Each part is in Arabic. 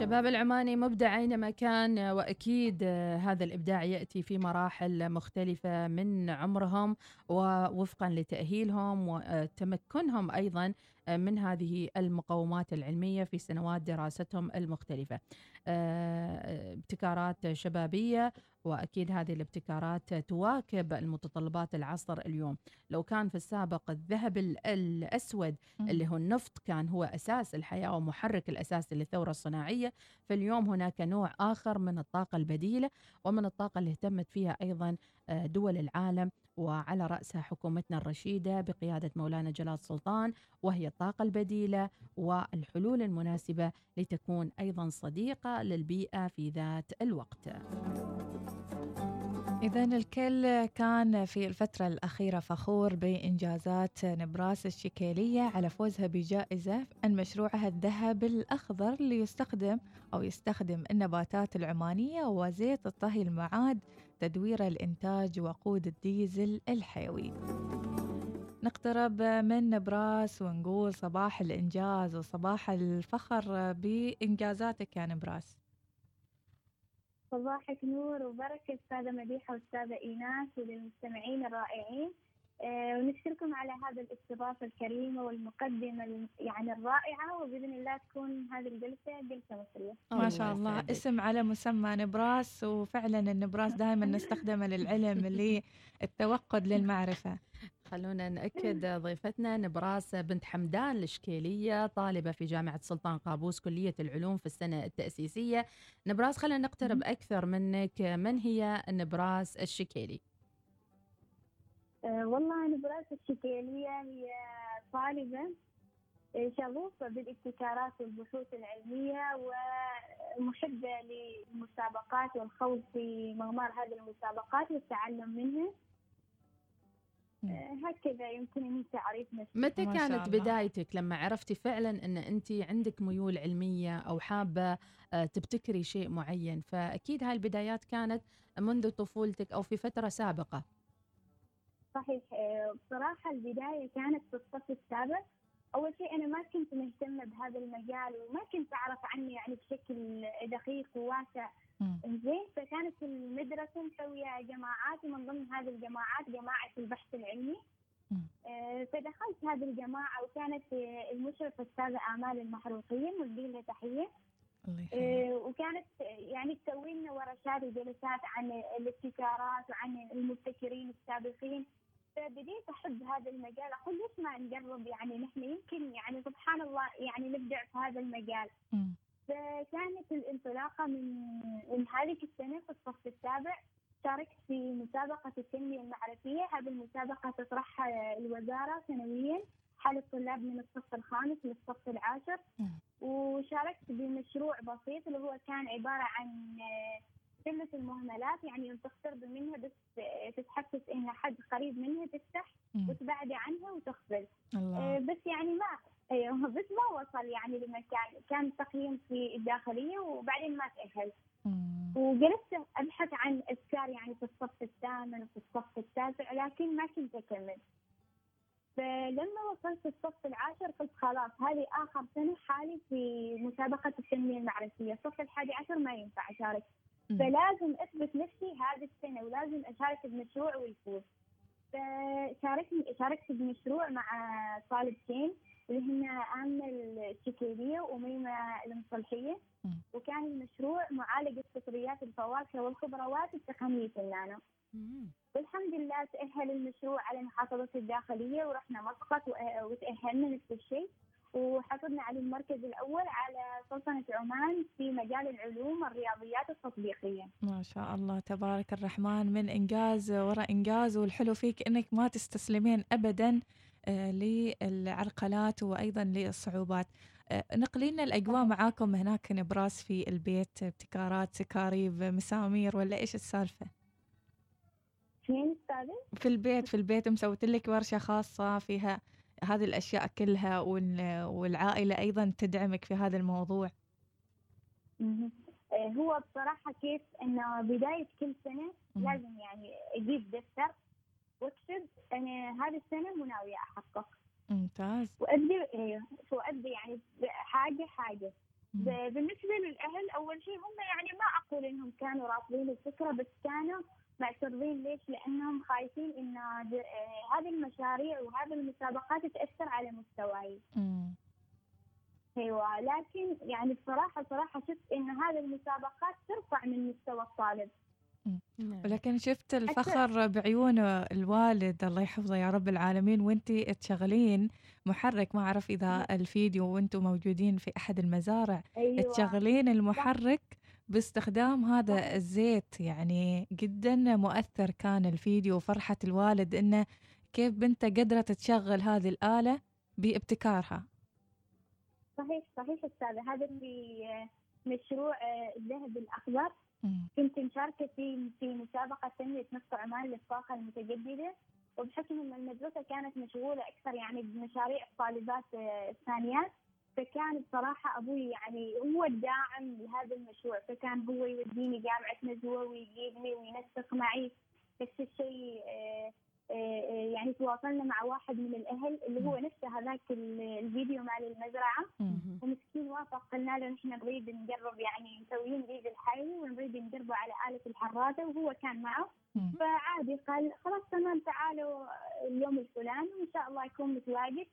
شباب العماني مبدع أينما كان وأكيد هذا الإبداع يأتي في مراحل مختلفة من عمرهم ووفقا لتأهيلهم وتمكنهم أيضا من هذه المقومات العلمية في سنوات دراستهم المختلفة. ابتكارات شبابية وأكيد هذه الابتكارات تواكب المتطلبات العصر اليوم. لو كان في السابق الذهب الأسود اللي هو النفط كان هو أساس الحياة ومحرك الاساسي للثورة الصناعية فاليوم هناك نوع آخر من الطاقة البديلة ومن الطاقة اللي اهتمت فيها أيضا آه، دول العالم. وعلى رأسها حكومتنا الرشيدة بقيادة مولانا جلال سلطان وهي الطاقة البديلة والحلول المناسبة لتكون أيضا صديقة للبيئة في ذات الوقت. إذا الكل كان في الفترة الأخيرة فخور بإنجازات نبراس الشكيلية على فوزها بجائزة عن مشروعها الذهب الأخضر اللي يستخدم أو يستخدم النباتات العمانية وزيت الطهي المعاد تدوير الإنتاج وقود الديزل الحيوي. نقترب من نبراس ونقول صباح الإنجاز وصباح الفخر بإنجازاتك يا نبراس. صباحك نور وبركة أستاذة مديحة وأستاذة إيناس وللمستمعين الرائعين. ونشكركم على هذا الاستضافة الكريمة والمقدمة يعني الرائعة وبإذن الله تكون هذه الجلسة جلسة مصرية. ما شاء الله اسم على مسمى نبراس وفعلا النبراس دائما نستخدمه للعلم للتوقد للمعرفة. خلونا نأكد ضيفتنا نبراس بنت حمدان الشكيلية طالبة في جامعة سلطان قابوس كلية العلوم في السنة التأسيسية. نبراس خلينا نقترب أكثر منك. من هي نبراس الشكيلي؟ أه والله نبراس الشكيلية هي طالبة آه، شغوفة بالابتكارات والبحوث العلمية ومحبة للمسابقات والخوض في مغمار هذه المسابقات والتعلم منها. آه، هكذا يمكن ان تعريف نفسي. متى كانت بدايتك لما عرفتي فعلا إن أنت عندك ميول علمية أو حابة آه، تبتكري شيء معين؟ فأكيد هاي البدايات كانت منذ طفولتك أو في فترة سابقة. صحيح. آه، بصراحة البداية كانت في الصف السابع. أول شيء أنا ما كنت مهتمة بهذا المجال وما كنت أعرف عنه يعني بشكل دقيق وواسع. زين فكانت المدرسة مسوية جماعات ومن ضمن هذه الجماعات جماعة البحث العلمي. آه، فدخلت هذه الجماعة وكانت المشرفه أستاذة آمال المحروقية ندي لها تحية. آه، وكانت يعني تسوي لنا ورشات وجلسات عن الابتكارات وعن المبتكرين السابقين. فبديت احب هذا المجال. أقول ليش ما نجرب؟ يعني نحن يمكن يعني سبحان الله يعني نبدع في هذا المجال. فكانت الانطلاقة من من هذه السنة في الصف السابع. شاركت في مسابقة التنمية المعرفية. هذه المسابقة تطرحها الوزارة سنويا حال الطلاب من الصف الخامس للصف العاشر. وشاركت بمشروع بسيط اللي هو كان عبارة عن قلة المهملات يعني أن تقترب منها بس تتحسس إن حد قريب منها تفتح وتبعدي عنها وتخبل الله. آه، بس يعني ما أيوه بس ما وصل يعني لمكان كان تقييم في الداخلية وبعدين ما تأهل. وجلست أبحث عن أفكار يعني في الصف الثامن وفي الصف التاسع لكن ما كنت أكمل. فلما وصلت الصف العاشر قلت خلاص هذه آخر سنة حالي في مسابقة التنمية المعرفية. الصف الحادي عشر ما ينفع أشارك. فلازم أثبت نفسي هذه السنة ولازم أشارك بمشروع ويفوز فشاركت شاركت بمشروع مع طالبتين اللي هن آمنة الشكيلية وميمة المصلحية. وكان المشروع معالجة فطريات الفواكه والخضروات بتقنية النانو. والحمد لله تأهل المشروع على محافظة الداخلية ورحنا مسقط وتأهلنا نفس الشيء وحصلنا على المركز الأول على سلطنة عمان في مجال العلوم والرياضيات التطبيقية. ما شاء الله تبارك الرحمن من إنجاز وراء إنجاز. والحلو فيك أنك ما تستسلمين أبدا آه، للعرقلات وأيضا للصعوبات. آه، نقلي لنا الأجواء معاكم هناك نبراس في البيت ابتكارات سكاريب مسامير ولا إيش السالفة؟ فين في البيت في البيت مسويت لك ورشة خاصة فيها هذه الأشياء كلها والعائلة أيضا تدعمك في هذا الموضوع. آه، هو بصراحة كيف إنه بداية كل سنة لازم يعني أجيب دفتر وأكتب أنا هذه السنة مناوية أحقق. ممتاز. وأبدي إيه وأبدي يعني حاجة. حاجة بالنسبة للأهل أول شيء هم يعني ما أقول إنهم كانوا رافضين الفكرة بس كانوا معترضين ليش؟ لأنهم خايفين د- آه، هذه المشاريع وهذه المسابقات تأثر على مستواي. أيوه لكن يعني بصراحة صراحة شفت إن هذه المسابقات ترفع من مستوى الطالب نعم. ولكن شفت الفخر بعيون الوالد الله يحفظه يا رب العالمين وانتي تشغلين محرك ما أعرف إذا الفيديو وأنتم موجودين في أحد المزارع أيوه تشغلين المحرك باستخدام هذا الزيت يعني جدا مؤثر كان الفيديو وفرحة الوالد إنه كيف بنته قدرت تشغل هذه الآلة بابتكارها. صحيح صحيح أستاذة. هذا اللي آه، مشروع آه، الذهب الأخضر. مم. كنت مشاركة في في مسابقة تنميه نفط عمان للطاقة المتجددة. وبحكم إن المدرسة كانت مشغولة أكثر يعني بمشاريع الطالبات آه، الثانيات فكان بصراحة أبوي يعني هو الداعم لهذا المشروع فكان هو يوديني جامعة نزوة ويجيبني وينسق معي نفس الشيء آه، آه، آه، يعني تواصلنا مع واحد من الأهل اللي هو نفسه هذاك ال- الفيديو مال المزرعة. ومسكين وافق قلنا له نحن نريد نجرب يعني مسويين ديزل حي ونريد نجربه على آلة الحراسة وهو كان معه. فعادي قال خلاص تمام تعالوا اليوم الفلاني وإن شاء الله يكون متواجد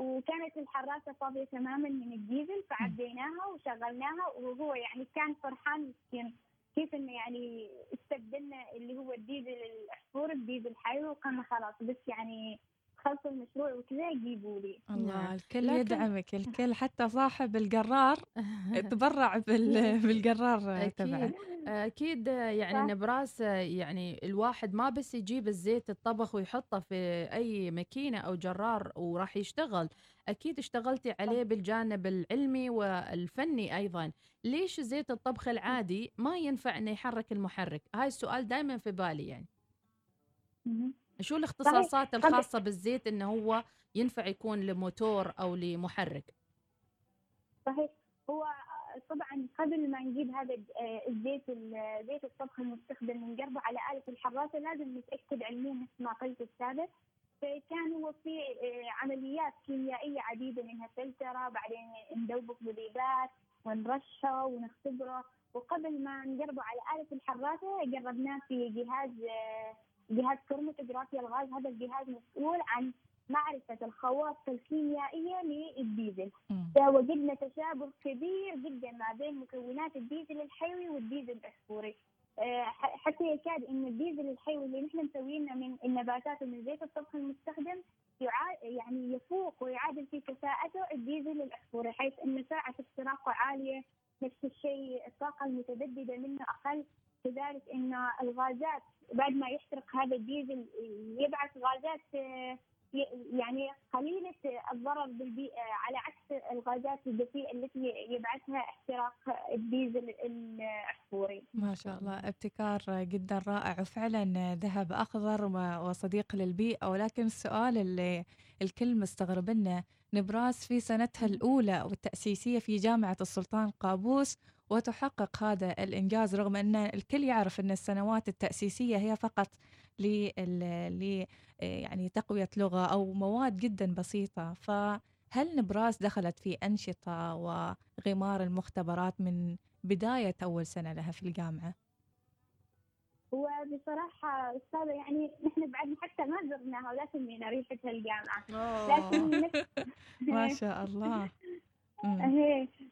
وكانت الحراسة فاضية تماما من الديزل فعديناها وشغلناها وهو يعني كان فرحان مسكين. كيف إنه يعني استبدلنا اللي هو الديزل العصفور بديزل حي وقلنا خلاص. بس يعني خلصوا المشروع وكذا يجيبوا لي. الله نعم. الكل لكن- يدعمك الكل حتى صاحب القرار تبرع بال... بالقرار تبعه أكيد. أكيد يعني. نبراس يعني الواحد ما بس يجيب الزيت الطبخ ويحطه في أي ماكينة أو جرار وراح يشتغل. أكيد اشتغلتي عليه بالجانب العلمي والفني أيضا. ليش زيت الطبخ العادي ما ينفع أنه يحرك المحرك؟ هاي السؤال دائما في بالي يعني. شو الاختصاصات طبعاً. الخاصة بالزيت أنه هو ينفع يكون لموتور أو لمحرك؟ صحيح. هو طبعا قبل ما نجيب هذا آه، الزيت ال- زيت الطبخ المستخدم ونقربه على آلة الحراسة لازم نتأكد علميا مثل ما قلت السابق. فكان هو في آه، عمليات كيميائية عديدة منها فلترة بعدين ندوب مذيبات ونرشه ونختبره. وقبل ما نقربه على آلة الحراثة جربناه في جهاز آه، جهاز كروماتوجرافيا الغاز هذا الجهاز مسؤول عن معرفة الخواص الكيميائية للديزل. فوجدنا تشابه كبير جدا ما بين مكونات الديزل الحيوي والديزل الأحفوري آه، حتى يكاد إن الديزل الحيوي اللي نحن مسوينه من النباتات ومن زيت الطبخ المستخدم يعني يفوق ويعادل في كفاءته الديزل الأحفوري حيث إن سرعه احتراقه عالية نفس الشيء الطاقة المتجددة منه أقل. كذلك ان الغازات بعد ما يحترق هذا الديزل يبعث غازات آه، يعني قليلة الضرر بالبيئة على عكس الغازات الدفيئة التي يبعثها احتراق الديزل العصفوري ما شاء الله ابتكار جدا رائع وفعلا ذهب أخضر وصديق للبيئة. ولكن السؤال اللي الكل مستغربنه نبراس في سنتها الأولى والتأسيسية في جامعة السلطان قابوس وتحقق هذا الإنجاز رغم أن الكل يعرف أن السنوات التأسيسية هي فقط ل ل- يعني تقوية لغة أو مواد جدا بسيطة. فهل نبراس دخلت في أنشطة وغمار المختبرات من بداية أول سنة لها في الجامعة؟ وبصراحة أستاذة يعني نحن بعد حتى ما زرناها ولا سمينا ريحة الجامعة. لكن ما شاء الله.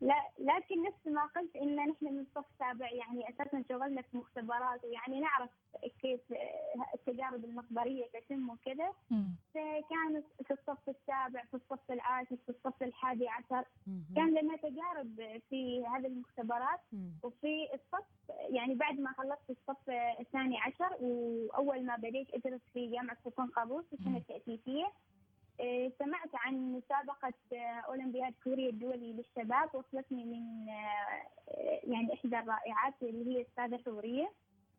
لا لكن نفس ما قلت إن نحن من صف سابع يعني أساسا شغلنا في مختبرات ويعني نعرف كيف التجارب المخبرية تتم وكذا مم. فكان في الصف السابع في الصف العاشر في الصف الحادي عشر. كان لنا تجارب في هذه المختبرات. وفي الصف يعني بعد ما خلصت الصف الثاني عشر وأول ما بديت أدرس في جامعة سلطان قابوس في السنة. التاسيسيه سمعت عن مسابقة أولمبياد كوريا الدولي للشباب وصلتني من آه، يعني إحدى الرائعات اللي هي الأستاذة حورية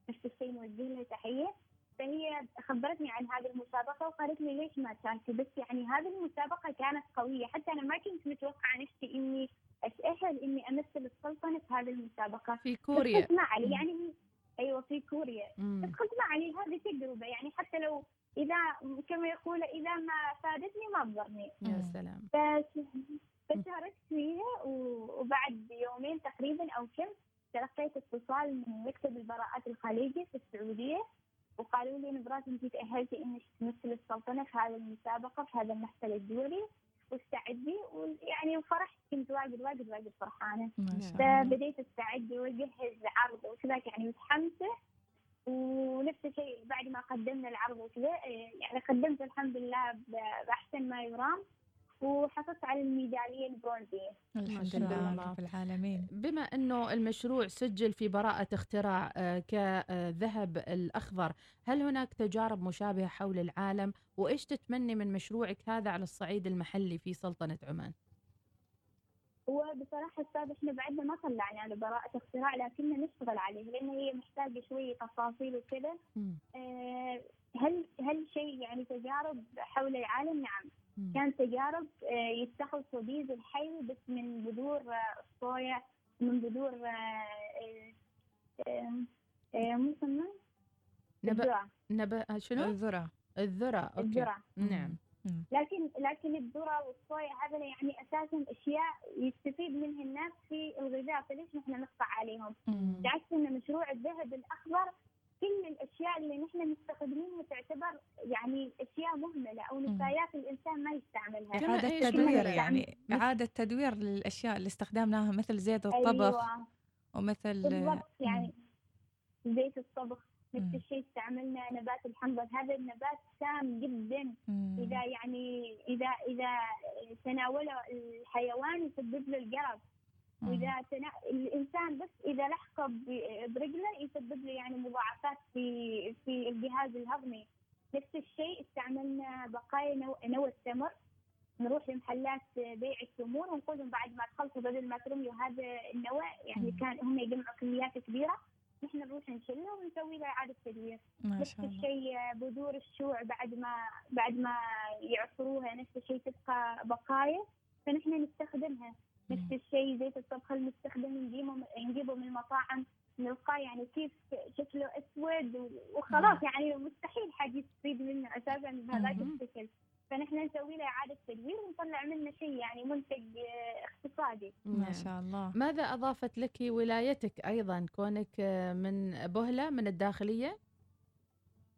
نفس الشيء نوجه لها تحية. فهي خبرتني عن هذه المسابقة وقالت لي ليش ما تشاركي؟ بس يعني هذه المسابقة كانت قوية. حتى أنا ما كنت متوقعة نفسي إني أتأهل إني أمثل السلطنة في هذه المسابقة. في كوريا. مع علي. يعني أيوة في كوريا. مم. دخلت مع علي هذه تجربة. يعني حتى لو إذا كما يقول إذا ما فادتني ما تضرني يا. سلام. بس فشاركت فيها وبعد يومين تقريبا أو كم تلقيت اتصال من مكتب البراءات الخليجي في السعودية وقالوا لي نبرات انت تأهلتي انك تمثل السلطنة في هذه المسابقة في هذا المحفل الدولي واستعدي ويعني وفرحت كنت واجد واجد واجد الله فبديت أستعد وأجهز عرض وكذاك يعني متحمسة. ونفس الشيء بعد ما قدمنا العرض وكذا إيه، يعني قدمت الحمد لله ب- بأحسن ما يرام وحصلت على الميدالية البرونزية الحمد لله. رب العالمين بما إنه المشروع سجل في براءة اختراع آه، كذهب الأخضر، هل هناك تجارب مشابهة حول العالم؟ وإيش تتمني من مشروعك هذا على الصعيد المحلي في سلطنة عمان؟ وبصراحة أستاذ إحنا بعدنا ما طلعنا لبراءه اختراع لكننا نشتغل عليه لأن هي محتاجة شوية تفاصيل وكذا. آه، هل هل شيء يعني تجارب حول العالم نعم مم. كان تجارب آه، يستخلص صديد الحي بس من بذور آه، الصويا من بذور آه، آه، آه، مو يسمى؟ نبأ نبأ شنو؟ الذرة الذرة أوكي الذرة نعم. لكن لكن الذرة والصويا هذا يعني أساسا أشياء يستفيد منها الناس في الغذاء فليش نحن نقطع عليهم؟ بالعكس إن مشروع الذهب الأخضر كل الأشياء اللي نحن نستخدمينها تعتبر يعني أشياء مهملة أو. نفايات الإنسان ما يستعملها إيش تدوير؟ يعني مثل- إعادة تدوير للأشياء اللي استخدمناها مثل زيت الطبخ أيوة. ومثل بالضبط يعني زيت الطبخ نفس. الشيء استعملنا نبات الحنظل هذا النبات سام جدا. إذا يعني إذا إذا تناوله الحيوان يسبب له القرب مم. وإذا تنا... الإنسان بس إذا لحقه برجله يسبب له يعني مضاعفات في في الجهاز الهضمي نفس الشيء استعملنا بقايا نو... نوى التمر نروح لمحلات بيع التمور ونقولهم بعد ما تخلصوا بدل ما ترميوا هذا النوى يعني. كان هم يجمعوا كميات كبيرة نحن نروح نشلها ونسوي له إعادة تدوير. نفس الشيء بذور الشوع بعد ما بعد ما يعصروها نفس الشيء تبقى بقايا فنحن نستخدمها. نفس. الشيء زيت الطبخ المستخدم نجيبه نجيبه من المطاعم نلقاه يعني كيف شكله أسود وخلاص يعني مستحيل حد يستفيد منه أساسا بهذاك. الشكل. فنحن نسوي له إعادة تدوير ونطلع منه شيء يعني منتج آه، اقتصادي. ما نعم. شاء الله. ماذا أضافت لك ولايتك أيضا؟ كونك آه، من بهلة من الداخلية؟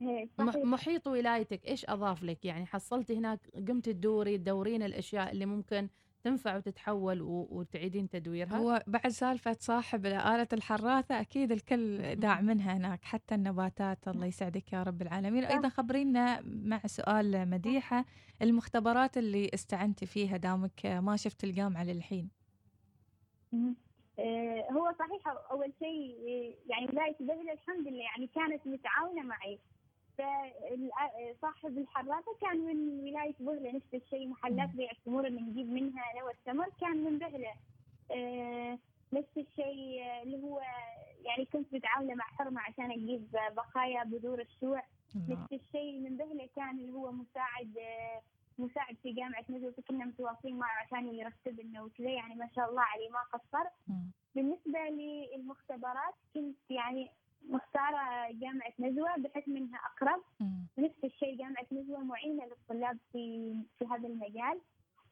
إيه، مح- صحيح. محيط ولايتك إيش أضاف لك؟ يعني حصلتي هناك قمت تدوري تدورين الأشياء اللي ممكن تنفع وتتحول وتعيدين تدويرها؟ هو بعد سالفة صاحب آلة الحراثة أكيد الكل داع منها هناك حتى النباتات الله يسعدك يا رب العالمين. أيضا خبرينا مع سؤال مديحة المختبرات اللي استعنتي فيها دامك ما شفت الجامعة للحين. آه، هو صحيح أول شيء آه، يعني ولاية بهله الحمد لله يعني كانت متعاونة معي. فصاحب الحراثه كان من ولاية بهله نفس الشيء محلات. بيع التمور اللي نجيب منها نوى التمر كان من بهله آه، نفس الشيء آه، اللي هو يعني كنت متعاونة مع حرمة عشان أجيب بقايا بذور الشوع الله. نفس الشيء من بهله كان اللي هو مساعد آه، مساعد في جامعة نزل كنا متواصلين معه عشان يرتب لنا وكذا يعني ما شاء الله عليه ما قصر مم. بالنسبة للمختبرات كنت يعني مختارة جامعة نزوة بحكم إنها أقرب. نفس الشيء جامعة نزوة معينة للطلاب في في هذا المجال.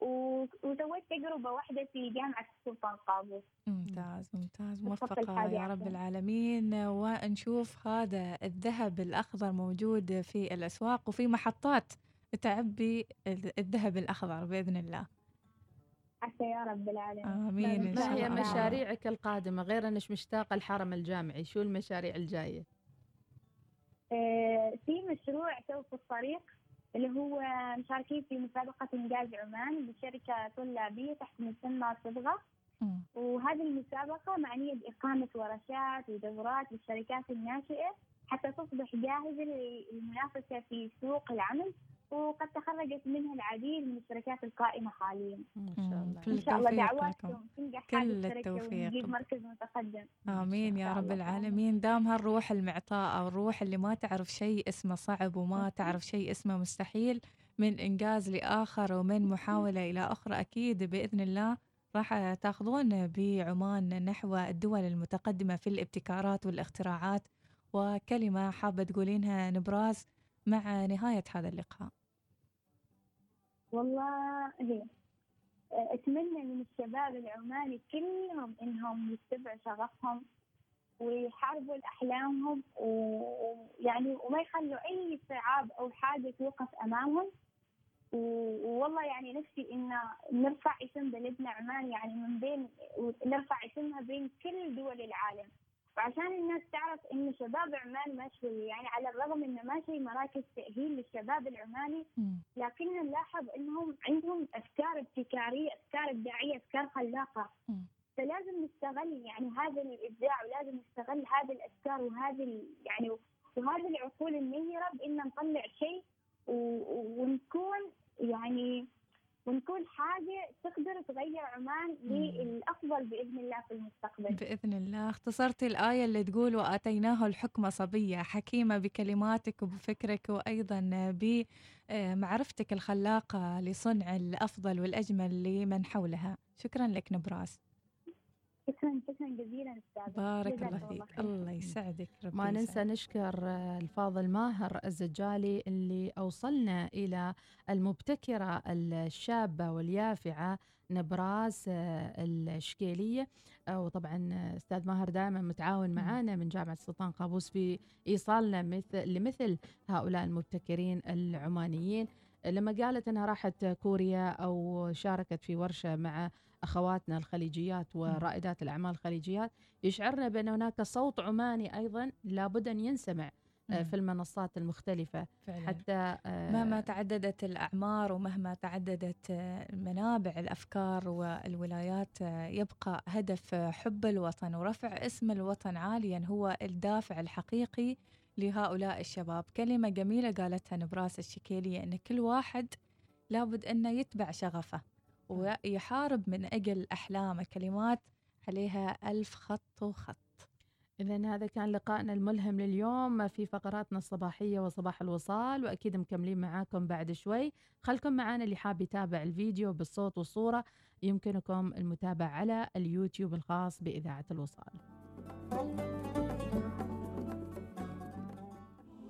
وسويت تجربة واحدة في جامعة السلطان قابوس. ممتاز ممتاز. موفقة يا رب. العالمين. ونشوف هذا الذهب الأخضر موجود في الأسواق وفي محطات تعبي الذهب الأخضر بإذن الله. عسى يا رب العالمين آمين إن ما هي. مشاريعك القادمة غير أنك مشتاقة الحرم الجامعي شو المشاريع الجاية آه، في مشروع تو في الطريق اللي هو مشاركين في مسابقة إنجاز عمان بشركة طلابية تحت مسمى صبغة. وهذه المسابقة معنية بإقامة ورشات ودورات للشركات الناشئة حتى تصبح جاهزة للمنافسة في سوق العمل وقد تخرجت منها العديد من الشركات القائمة حاليا ما شاء. الله كل إن شاء الله التوفيق دعواتكم. تنجح كل التوفيق. ونجيب مركز متقدم آمين يا رب. العالمين دام هالروح المعطاءة والروح اللي ما تعرف شيء اسمه صعب وما تعرف شيء اسمه مستحيل من إنجاز لآخر ومن محاولة إلى أخرى أكيد بإذن الله راح تأخذون بعمان نحو الدول المتقدمة في الابتكارات والاختراعات وكلمة حابة تقولينها نبراز مع نهاية هذا اللقاء والله هي أتمنى من الشباب العماني كلهم إنهم يتبعوا شغفهم ويحاربوا لأحلامهم ويعني وما يخلوا أي صعاب أو حاجة توقف أمامهم. والله يعني نفسي إن نرفع اسم بلدنا عمان يعني من بين نرفع اسمها بين كل دول العالم. وعشان الناس تعرف إن شباب عمان ماشي يعني على الرغم إنه ماشي مراكز تأهيل للشباب العماني لكن نلاحظ إنهم عندهم أفكار ابتكارية أفكار إبداعية أفكار خلاقة. فلازم نستغل يعني هذا الإبداع ولازم نستغل هذه الأفكار وهذه يعني وهذه العقول المنيره بإن نطلع شيء ونكون يعني ونكون حاجة تقدر تغير عمان للأفضل بإذن الله في المستقبل. بإذن الله. اختصرتي الآية اللي تقول وآتيناه الحكمة صبية حكيمة بكلماتك وبفكرك وأيضا بمعرفتك الخلاقة لصنع الأفضل والأجمل لمن حولها. شكرا لك نبراس. شكرا شكرا جزيلا أستاذ بارك الله فيك. الله يسعدك ربي ما ننسى نشكر الفاضل ماهر الزجالي اللي أوصلنا إلى المبتكرة الشابة واليافعة نبراس الشكيلية. وطبعا أستاذ ماهر دائما متعاون معنا من جامعة السلطان قابوس في إيصالنا مثل لمثل هؤلاء المبتكرين العمانيين. لما قالت إنها راحت كوريا أو شاركت في ورشة مع أخواتنا الخليجيات ورائدات الأعمال الخليجيات يشعرنا بأن هناك صوت عماني أيضا لابد أن ينسمع آه، في المنصات المختلفة. فعلا. حتى آه، مهما تعددت الأعمار ومهما تعددت آه، منابع الأفكار والولايات يبقى هدف حب الوطن ورفع اسم الوطن عاليا هو الدافع الحقيقي لهؤلاء الشباب. كلمة جميلة قالتها نبراس الشكيلية أن كل واحد لابد أنه يتبع شغفه. ويحارب من أجل أحلامه. كلمات عليها ألف خط وخط. إذا هذا كان لقائنا الملهم لليوم في فقراتنا الصباحية وصباح الوصال وأكيد مكملين معاكم بعد شوي. خلكم معنا اللي حاب يتابع الفيديو بالصوت والصورة يمكنكم المتابعة على اليوتيوب الخاص بإذاعة الوصال.